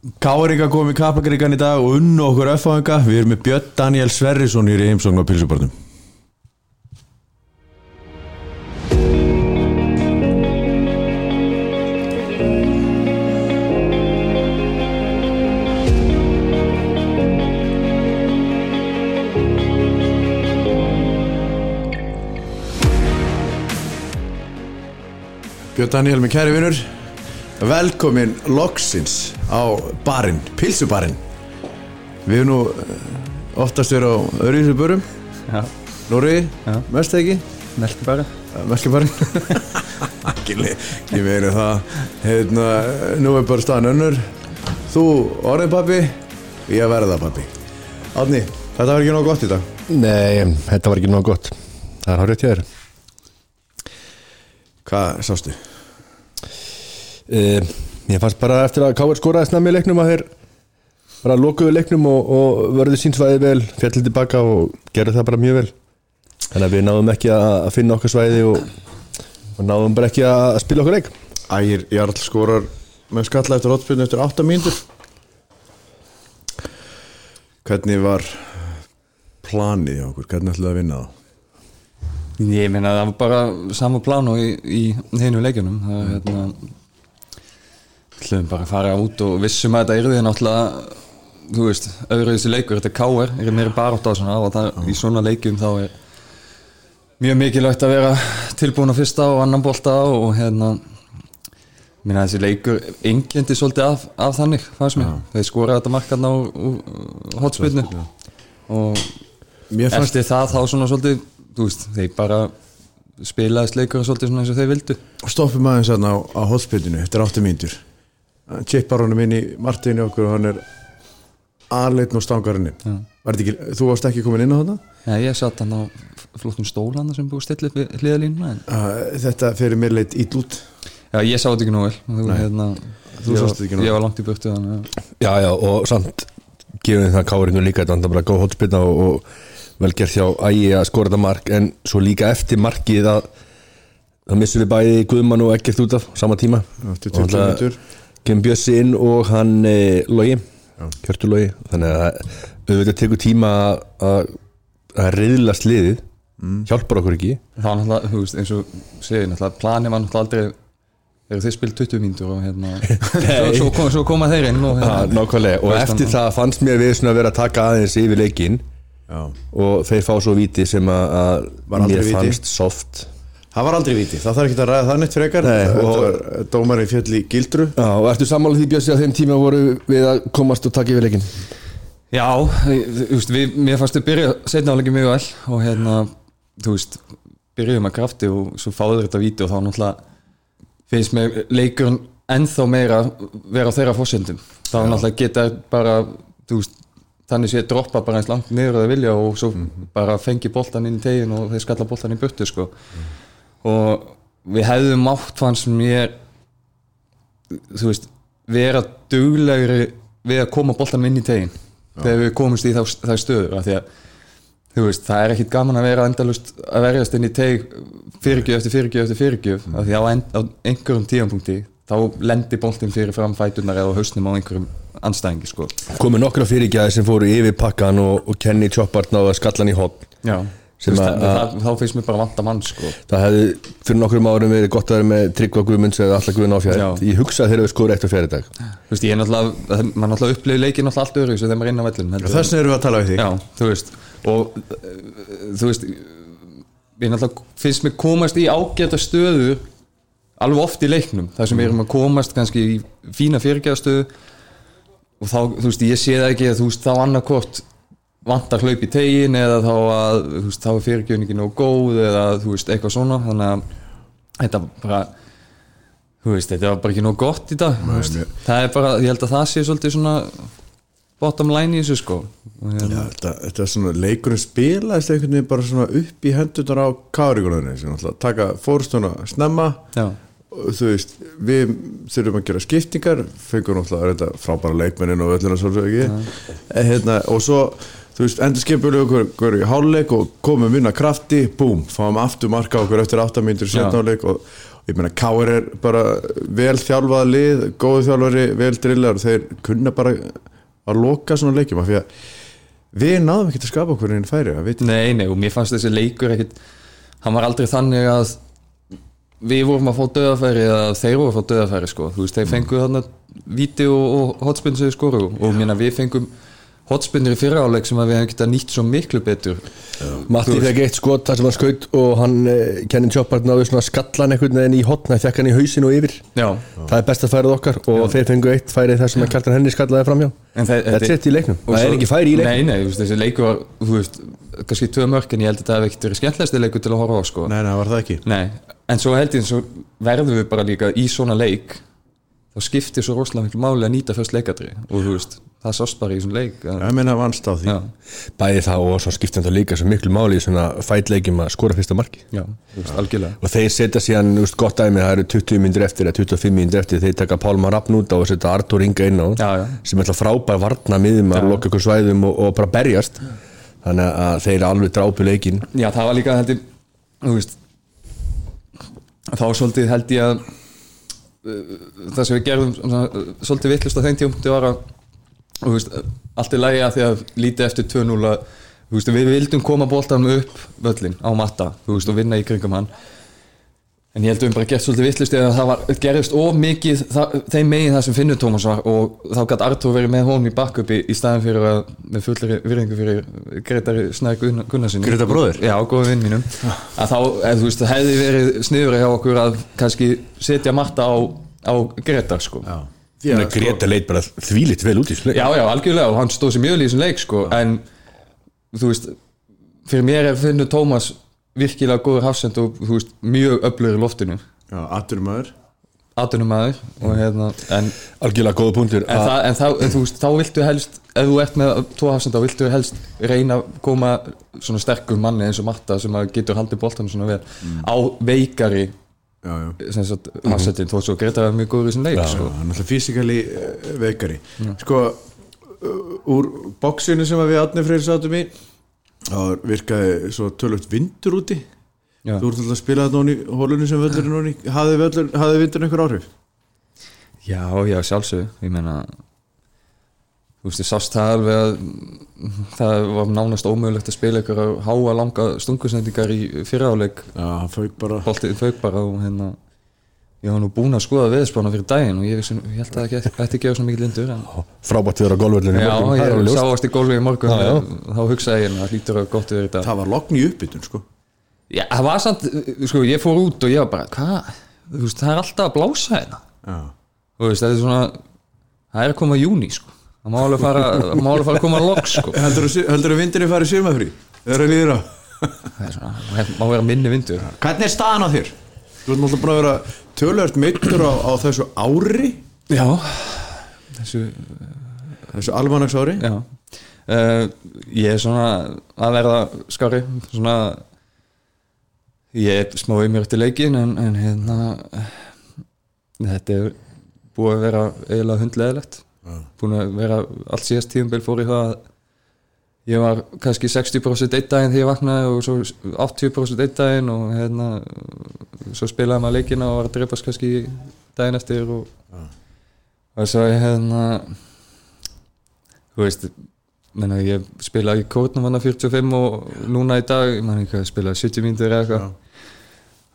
Káringa kom í Kapagrigan í dag og unnu okkur öfáinga Við erum með Björn Daniel Sverrisson í heimsókn á Pilsubarnum Björn Daniel með kæri vinnur Velkomin loksins á barinn, pilsubarinn. Við erum nú eh, oftast verið á öðruvísu börum. Já, Nóri, Já. mest ekki? Meldi bara Merkibarinn Ekki meira það. Heitna, Nú er bara staðan önnur. Þú orðin pappi Ég verða pappi Átni, þetta var ekki nóg gott í dag. Nei, þetta var ekki náðu gott. Það er hárið hjá þér. Hvað sástu? Uh, Ég fannst bara eftir að Káir skoraði snabbi í leiknum að þeir bara lokuðu leiknum og, og vörðu sínsvæði vel fjallið tilbaka og gerðu það bara mjög vel Þannig að við náðum ekki að finna okkar svæði og, og náðum bara ekki að spila okkar leik Ægir Jarl skorar með skalla eftir hotspilnu eftir 8 mínútur Hvernig var planið hjá okkur? Hvernig ætlaðu að vinna það? Ég meina það var bara sama plan og í, í hinu leikjunum það er hérna hlum bara að fara út og vissum að þetta yrði náttúrulega þú veist, öðru þessi leikur, þetta er káir er meira barátt á svona og það, í svona leikjum þá er mjög mikilvægt að vera tilbúin á fyrsta og annan bolta og hérna minna þessi leikur engjandi svolítið af, af þannig fannst mér, þeir skoraði þetta markarna úr, úr hotspilnu og Mér fannst eftir það þá svona svolítið þú veist, þeir bara spilaðist leikur svolítið svona eins og þeir vildu. Stoppum aðeins þarna á, á hotspillinu eftir 8 mínútur Chippar honum inn í Martini okkur og hann er aðleitn og stangarinn inn. Var þetta ekki, Þú varst ekki komin inn á þarna? Já, ég satt hann á flottum stólana sem búið stillið við hliðalínuna en Uh, þetta fyrir mér leitt ít út. Já, ég sá þetta ekki nú vel. Þú, hérna, Þú ég, sást var- þetta Ég var langt í þannig að Já, já, og samt gefum það Káirinu líka þetta var bara góð hotspilna og, og vel gert hjá ægi að skora þetta mark en svo líka eftir markið að það missum við bæði Guðmann og ekkert út af sama tíma. Og 20 það- kemur Bjössi inn og hann e, logi, kjörtur logi. Þannig að auðvitað tekur tíma að- að að reyðlast liðið hjálpar okkur ekki. Það var náttúrulega, þú veist, eins og segir náttúrulega, planið var náttúrulega aldrei þegar þeir spilt 20 mínútur og hérna svo, svo, svo koma þeir inn og hérna, nákvæmlega, og eftir það fannst mér við svona að vera að taka aðeins yfir leikinn. Já. og þeir fá svo víti sem að, mér víti. fannst soft Það var aldrei viti, það þarf ekki að ræða það neitt frekar. Nei, Þetta og- var dómarinn fjöll í gildru. Já, og ertu sammála því Bjössi að þeim tíma voru við að komast og taka yfir leikinn? Já, þú veist, við, mér fannst við byrja setna áleiki mjög vel og hérna, þú veist, byrjuðum að krafti og svo fáður þetta víti og þá náttúrulega finnst mér leikurinn ennþá meira vera á þeirra fórsendum. Þá náttúrulega geta bara, þú veist, þannig sé droppa bara eins langt niður að vilja og svo bara fengi boltan inn í tegin og þeir skalla boltan í burtu, sko. Og við hefðum átt fannst mér, þú veist, vera duglegri við að koma boltanum inn í tegin þegar við komumst í þá, því að þú veist, það er ekkit gaman að vera endalust að verjast inn í teg fyrirgjöf eftir fyrirgjöf eftir fyrirgjöf af því á, en, á einhverjum tíðanpunkti þá lendir boltin fyrir fram fætunar eða hausnum á einhverjum anstæðingi sko. komið nokkra fyrirgæði sem fóru yfir pakkan og, og Kenny Choppart náðu að skalla hann í Já, Sem Þú veist, að- það, þá finnst mér bara vanta mann sko. það hefði fyrir nokkrum árum verið gott að vera með Tryggva Guðmunds eða Alla Guðun áfjær Já. ég hugsa að þeir eru skóri eitt og fjari dag Þú veist, ég er náttúrulega maður náttúrulega upplifir leikinn náttúrulega allt öðru þegar maður er inn á vellin Þess vegna erum við að tala við þig Já, þú veist og þú veist ég náttúrulega finnst mér komast í ágæta stöðu alveg oft í leiknum þar sem við erum að komast kannski í fína fyrirgæðastöðu og þá, þú veist, ég sé það ekki að þú veist, þá annarkort vantar hlaup í tegin eða þá að veist, þá er fyrirgjöfningin og góð eða þú veist, eitthvað svona. Þannig að þetta bara þú veist, þetta var bara ekki nóg gott í dag. Mér- það er bara, ég held að það sé svolítið svona bottom line í þessu sko. Hérna, Já, þetta, þetta er svona leikurinn spilaðist einhvern veginn bara svona upp í hendunar á kárigunarinn taka fórstuna snemma. Já, þú veist, við þurfum að gera skiptingar fengum náttúrulega frábæra leikmennin og öllina svolítið ekki. Ja. hérna, og svo, þú veist, endur skipulegu okkur, okkur í háluleik og komum vinna krafti, búm, fáum aftur marka okkur eftir 8 mínútur Já. setnáleik og, og ég meina Káir er bara vel þjálfað lið, góðu þjálfari vel drillar og þeir kunna bara að loka svona leikjum af því að við náðum ekki að skapa okkur einn færi að Nei, nei, og mér fannst þessi leikur ekkit hann var aldrei þannig að við vorum að fá döðafæri eða þeir voru að fá döðafæri sko. Þú veist, þeir fengu þarna víti og, og sem við skoru og mér við fengum hotspinnir í fyrraáleik sem að við hefum getað nýtt svo miklu betur. Matti fekk eitt skot þar sem hann skaut og hann, eh, Kennin Choppard náðu svona skallan einhvern veginn í hotna, fekk hann í hausin og yfir. Já, það er besta færið okkar og þeir fengu eitt færið þar sem að Kjartan Henry skallaði framjá En það- þetta er þetta- sett í leiknum, Og það svo- er ekki færi í leiknum. Nei, nei, þú veist, þessi leikur var, þú veist, kannski tvö mörk en ég held að þetta hef ekkert verið skemmtilegsti leikur til að horfa á sko. Nei, nei, það var það ekki? Nei, en svo held ég svo verðum við bara líka í svona leik þá skiptir svo rosalega miklu máli að nýta fyrst leikadri og þú veist, það sást bara í svona leik að, Ég meina vannst á því. Já, bæði það og svo skiptum það líka svo miklu máli í svona fætleikjum að skora fyrsta marki já, veist, og þeir setja síðan úst, gott dæmi, það eru 20 minnir eftir eða 25 minnir eftir, þeir taka Pálmar Rappn út á og setja Artur Inga inn á Já, já. sem er alltaf frábær varna miðum að loka ykkur svæðum og, og bara berjast. Þannig að þeir alveg drápu leikin Já, það var líka held ég þú veist þá svolítið held ég að uh, það sem við gerðum uh, svolítið vittlust á þeim tíum þú veist, allt er lægi að því að lítið eftir 2-0 að þú veist, við vildum koma bóltanum upp völlin á matta, þú veist, og vinna í kringum hann en ég held að við bara gert svolítið vittlust eða það var, gerðist of mikið það, þeim megin það sem Finnur Tómas var og þá gæti Artur verið með honum í bakkupi í staðin fyrir að með fullri virðingu fyrir Gretari Snæk Gunnarsinni Grétar bróðir? Já, góða vinn mínum að þá, þú veist, hefði verið sniður hjá okkur að kannski setja matta á, á Gretar sko. já. Já, þannig að Greta leit bara þvílitt vel út í sleik já, algjörlega og hann stóð sér mjög í þessum leik sko. en þú veist fyrir mér er Finnur Tómas virkilega góður hafsend og þú veist, mjög öflugur í loftinu. Já, aðturum maður aðdunumæður og hérna en, algjörlega góða punktur. En, það, en, þá, en þú veist, þá viltu helst ef þú ert með tvo hafsend þá viltu helst reyna að koma svona sterkum manni eins og Matta sem að getur haldið boltanum svona vel á veikari Já, já sem sagt hafsendin þó svo Greta var mjög góður í þessum leik sko. Hann er fysikali uh, veikari Sko, uh, úr bóksinu sem við átni freyri sátum í þá virkaði svo tölvögt vindur úti Já. Þú ert alltaf að spila þetta í hólunni sem völlurinn hafði, völlur, vindurinn einhver áhrif? Já, já, sjálfsög ég meina þú veist, ég sást það alveg að það var nánast ómögulegt að spila ykkur á háa langa stungusendingar í fyrraáleik. Já, hann fauk bara. Boltið fauk bara og hérna ég var nú búinn að skoða veðspána fyrir daginn og ég, vissi, ég held að ekki- ætti ekki að svona mikið lindur en frábært við á golvöldinu já, ég sáast í gólfi í morgun Já, já. þá hugsaði ég að það hlýtur að gott við þetta Það var lokn í uppbytun sko. Já, það var samt, sko, ég fór út og ég var bara, hvað, það er að þú það að má alveg fara, það má alveg fara að koma loks, sko. Heldur að vindinni að líður á? Það er svona, það má vera minni vindur. Hvernig er staðan á þér? Þú ert náttúrulega búin að vera tölvöld meittur á, á þessu ári. Já, þessu, þessu almanags ári já. Uh, ég er svona að verða skári, svona ég er smá í mér eftir leikin en, en hérna þetta er búið að vera eiginlega hundleðilegt búin að vera allt síðast tíumbil fór í það að ég var kannski 60% einn daginn þegar ég vaknaði og svo 80% einn daginn og hérna svo spilaði maður leikina og var að dreipast kannski daginn eftir og, og svo hérna þú veist menna, ég spilaði í kórnum hann að 45 og núna í dag, ég spilaði 70 mínútur eða eitthvað.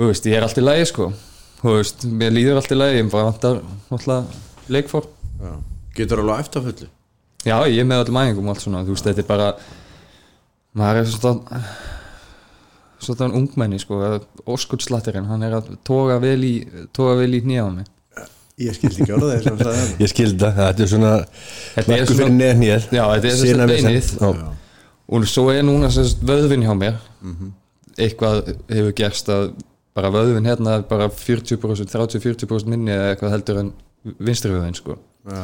Þú veist, ég er allt í lagi sko. Þú veist, mér líður allt í lagi ég bara vantar leikform. Já. Getur alveg eftir fullu? Já, ég er með öllum æfingum og allt svona Þú veist, þetta er bara maður er svona svona ungmenni, sko Óskuldsláttirinn, hann er að toga vel í toga vel í hnýja á mig. Ég skildi ekki þeir sem sagði það ég skildi það, þetta er svona er svona- fyrir neð nýð Já, þetta er þess að beinið. og svo er núna sérst vöðvin hjá mér. Eitthvað hefur gerst að bara vöðvin hérna er bara 40%, 30-40% minni eða eitthvað heldur en vinstri vöðvin, sko Já,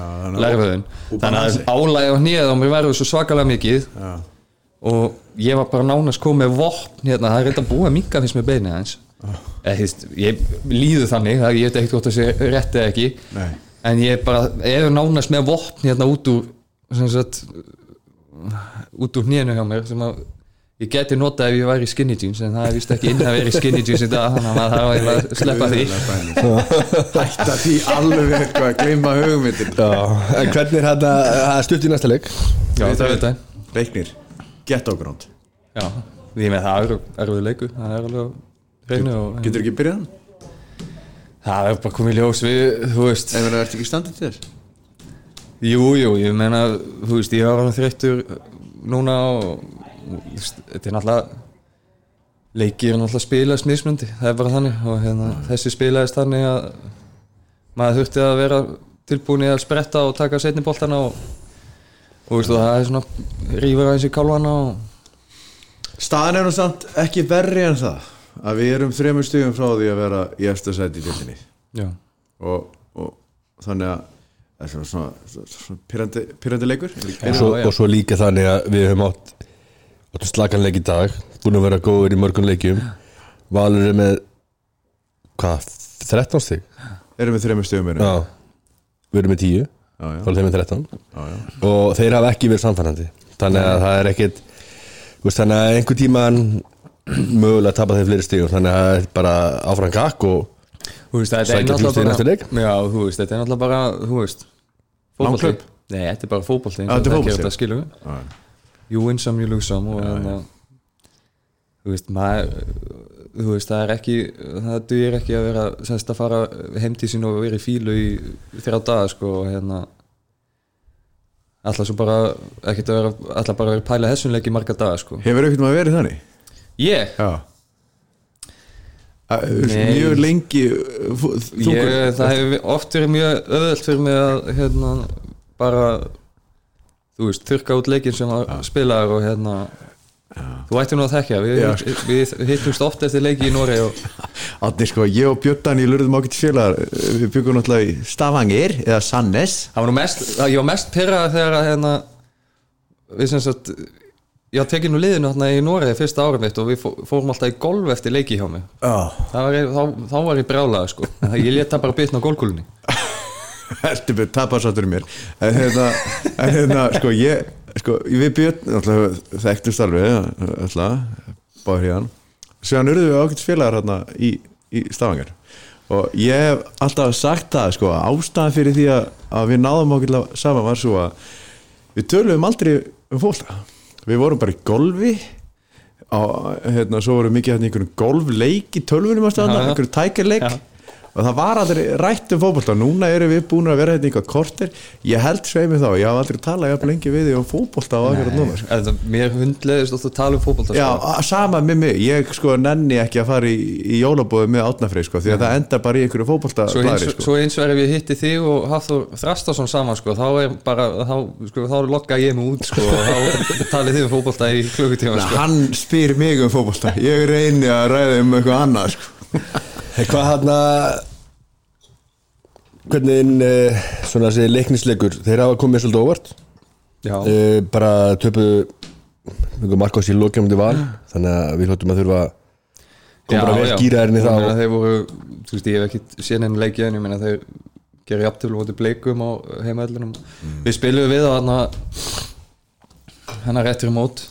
þannig að- álægi á hnýjað á mér verður svo svakalega mikið. Já. og ég var bara nánast komið með vopn hérna, það er reynda að minka fyrst með beinið hans eða, hýst, ég líðu þannig að ég veit ekkert hvort það sé rétt eða ekki. Nei. en ég bara er nánast með vopn hérna út úr sagt, út úr hnýjanu hjá mér sem að ég geti notað ef ég væri í skinny jeans en það er vist ekki inn að vera í skinny jeans í dag þannig að þarf eiginlega að sleppa því. Hætta því alveg eitthvað að gleyma hugmyndin en hvernig er þetta það er stutt í næsta leik? Já, það veit það. Reiknir, ghetto ground já, því með það er erfið leiku það er alveg og Getur ekki byrjað? Það er bara komið ljós við, þú veist. En verður þetta ekki standið til þess? Jú, jú, ég meina, þú veist, ég var alveg þreyttur núna og þetta er náttúrulega leikir er náttúrulega spilast mismundi, það er bara þannig. Og hérna, þessi spilaðist þannig að maður þurfti að vera tilbúin í að spretta og taka setni boltana og, og þú veist, og það er svona rífur aðeins í kálvana og Staðan er nú samt ekki verri en það að við erum þremur stugum frá því að vera í eftir sæti í dildinni og, og þannig að það er svona, svona, svona, svona pyrrandi, leikur. Og Já, svo, já. og svo líka þannig að við höfum átt áttum slaganleik í dag búin að vera góður í mörgum leikjum Valur er með hvað, 13 stig? erum við þremur stugum meira Já, við erum með 10 já, já, þá er þeim með 13 já, já. og þeir hafa ekki verið samfærandi þannig að það er ekkit veist, þannig að einhver tíman mögulega tapa þeir fleiri stigum þannig að það er bara áfram gakk og er Sækja stig í næsta leik? já, þú veist, þetta er náttúrulega bara. Langhlaup? Nei, þetta er bara fótbolti eins Já, og þetta þekkir fótbolti. þetta, skilur við Já. you win some, you lose some og hérna þú veist, maður þú veist, það er ekki það dugir ekki að vera semst að fara heim til sín og vera í fílu í þrjá daga sko og hérna alltaf svo bara ekkert að vera, alltaf bara að vera að pæla þessum leik í marga daga sko Hefur ekkert maður verið þannig? ég, Já Að, þú veist. Mjög lengi uh, fú- þungur ég það hefur oft verið mjög öðvöld fyrir mig að hérna bara þú veist, þurka út leikin sem að spilaðar og hérna þú ætti nú að þekkja, við, Já. við, við hittumst oft eftir leiki í Nóri og Átni sko, ég og Björn Daniel urðum ágætt félagar. Við byggum náttúrulega í Stavanger eða Sannes það var nú mest, ég var mest pyrrað þegar að hérna við sem sagt ég tekið nú liðinu hérna í Noregi fyrsta ára mitt og við fó- fórum alltaf í golf eftir leiki hjá mig Já. Það var, þá, þá var ég brjálaði sko. Það- ég let það bara bitna á golfkúlunni Heldur betur, tapasáttur mér? En hérna, en hérna sko ég, sko, við Björn þekktumst alveg alltaf, báður hérna Síðan urðum við ágætt félagar hérna í, í Stavanger. Og ég hef alltaf sagt það sko, að ástæðan fyrir því að, að við náðum okkur saman var svo að við töluðum aldrei um fólta Við vorum bara í golfi á, hérna, svo vorum mikið hérna í einhverjum golfleik í tölvunum að staðna, já. einhverjum tækjarleik. Og það var aldrei rætt um fótbolta. Núna erum við búin að vera hérna einhver korter. Ég held sveimi þá, ég haf aldrei talað jafn lengi við því um fótbolta og akkurat núna sko. Þetta, Mér hundleðist að tala um fótbolta Já, sko. sama með mig, ég sko nenni ekki að fara í, í jólabóðu með átnafrið sko, því að það endar bara í einhverju fótbolta Svo eins, sko. svo eins verður við hitti þig og Hafþór Þrastason saman sko, þá er bara þá, sko, þá lokka ég mig út sko, og þá talið þið um fótbolta í klukkutíma hann spyr mig um fótbolta að um hvað hann að hvernig uh, svona þessi leiknisleikur þeir hafa komið svolítið óvart. Já, uh, bara töpuðu markás í lokjum til val þannig að við hljóttum að þurfa að koma bara vel meina, og, Þeir voru, þú veist, ég hef ekki séð henni leikið en ég meina þeir gerir jafntöflu hóttu bleikum á heimaðlunum Við spilum við á hann hennar réttur í mót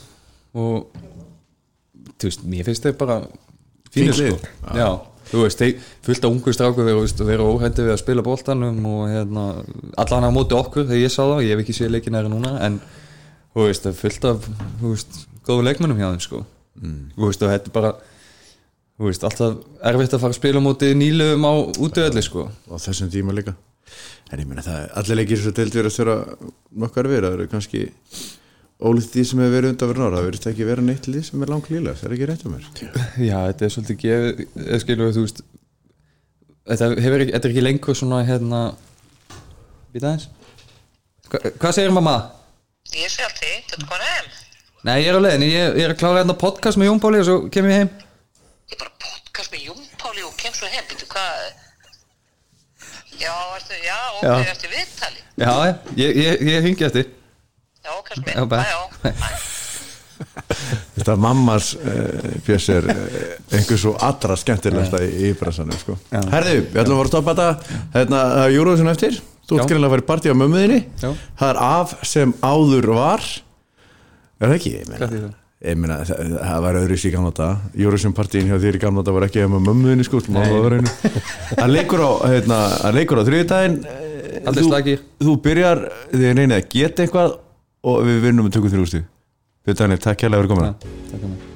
og þú veist, mér finnst þeir bara fínir sko. Já, þú veist, fullt af ungu stráku þeir eru óhændi við að spila boltanum og hérna, allan á móti okkur þegar ég sá það, ég hef ekki séð leikin næri núna en þú veist, fullt af þú veist, góðu leikmennum hjá þeim sko. Þú veist, og þetta er bara þú veist, alltaf erfitt að fara að spila móti nýluðum á útöðli sko. Á þessum tíma líka. En ég meina það, allir leikir svo deild verið að störa nokkar verið, það eru kannski ólítið því sem hefur verið undan verið nára það verið ekki verið neitt lið sem er langt líla það er ekki rétt um mér? Já, þetta er svolítið gefið þú veist þetta, hefur, ekki- þetta er ekki lengur svona hérna Hva, Hvað segir mamma? Ég sé allt því, þú ert komin heim. Nei, ég er á leiðin, ég, ég er að klára hérna podcast með Jón Páli og svo kem ég heim. Ég bara podcast með Jón Páli og kem svo heim Býtu hvað? Já, ertu, já, ok, ertu viðtali? Já, ég, ég, ég hingi eftir Já, kannski minn, já, já. Þetta mammars uh, eh, fjöss er eh, einhvers og allra skemmtilegsta í, í bransanum sko. Herðu, við ætlum að fara að stoppa þetta. Hérna, Júruðsson eftir, þú ætlum að fara í partí á mömmuðinni, það er af sem áður var. Er það ekki? Hvað er þetta? ég meina það, það var öðru síðan gamla þetta Júruðsson-partíin hjá þér í gamla þetta var ekki um að mömmuðinni sko það leikur á, hérna, á þriðdægin þú, þú byrjar þið neina að geta eitthvað og við vinnum um 23 stíð Við Daniel, takk kærlega fyrir komina Takk fyrir.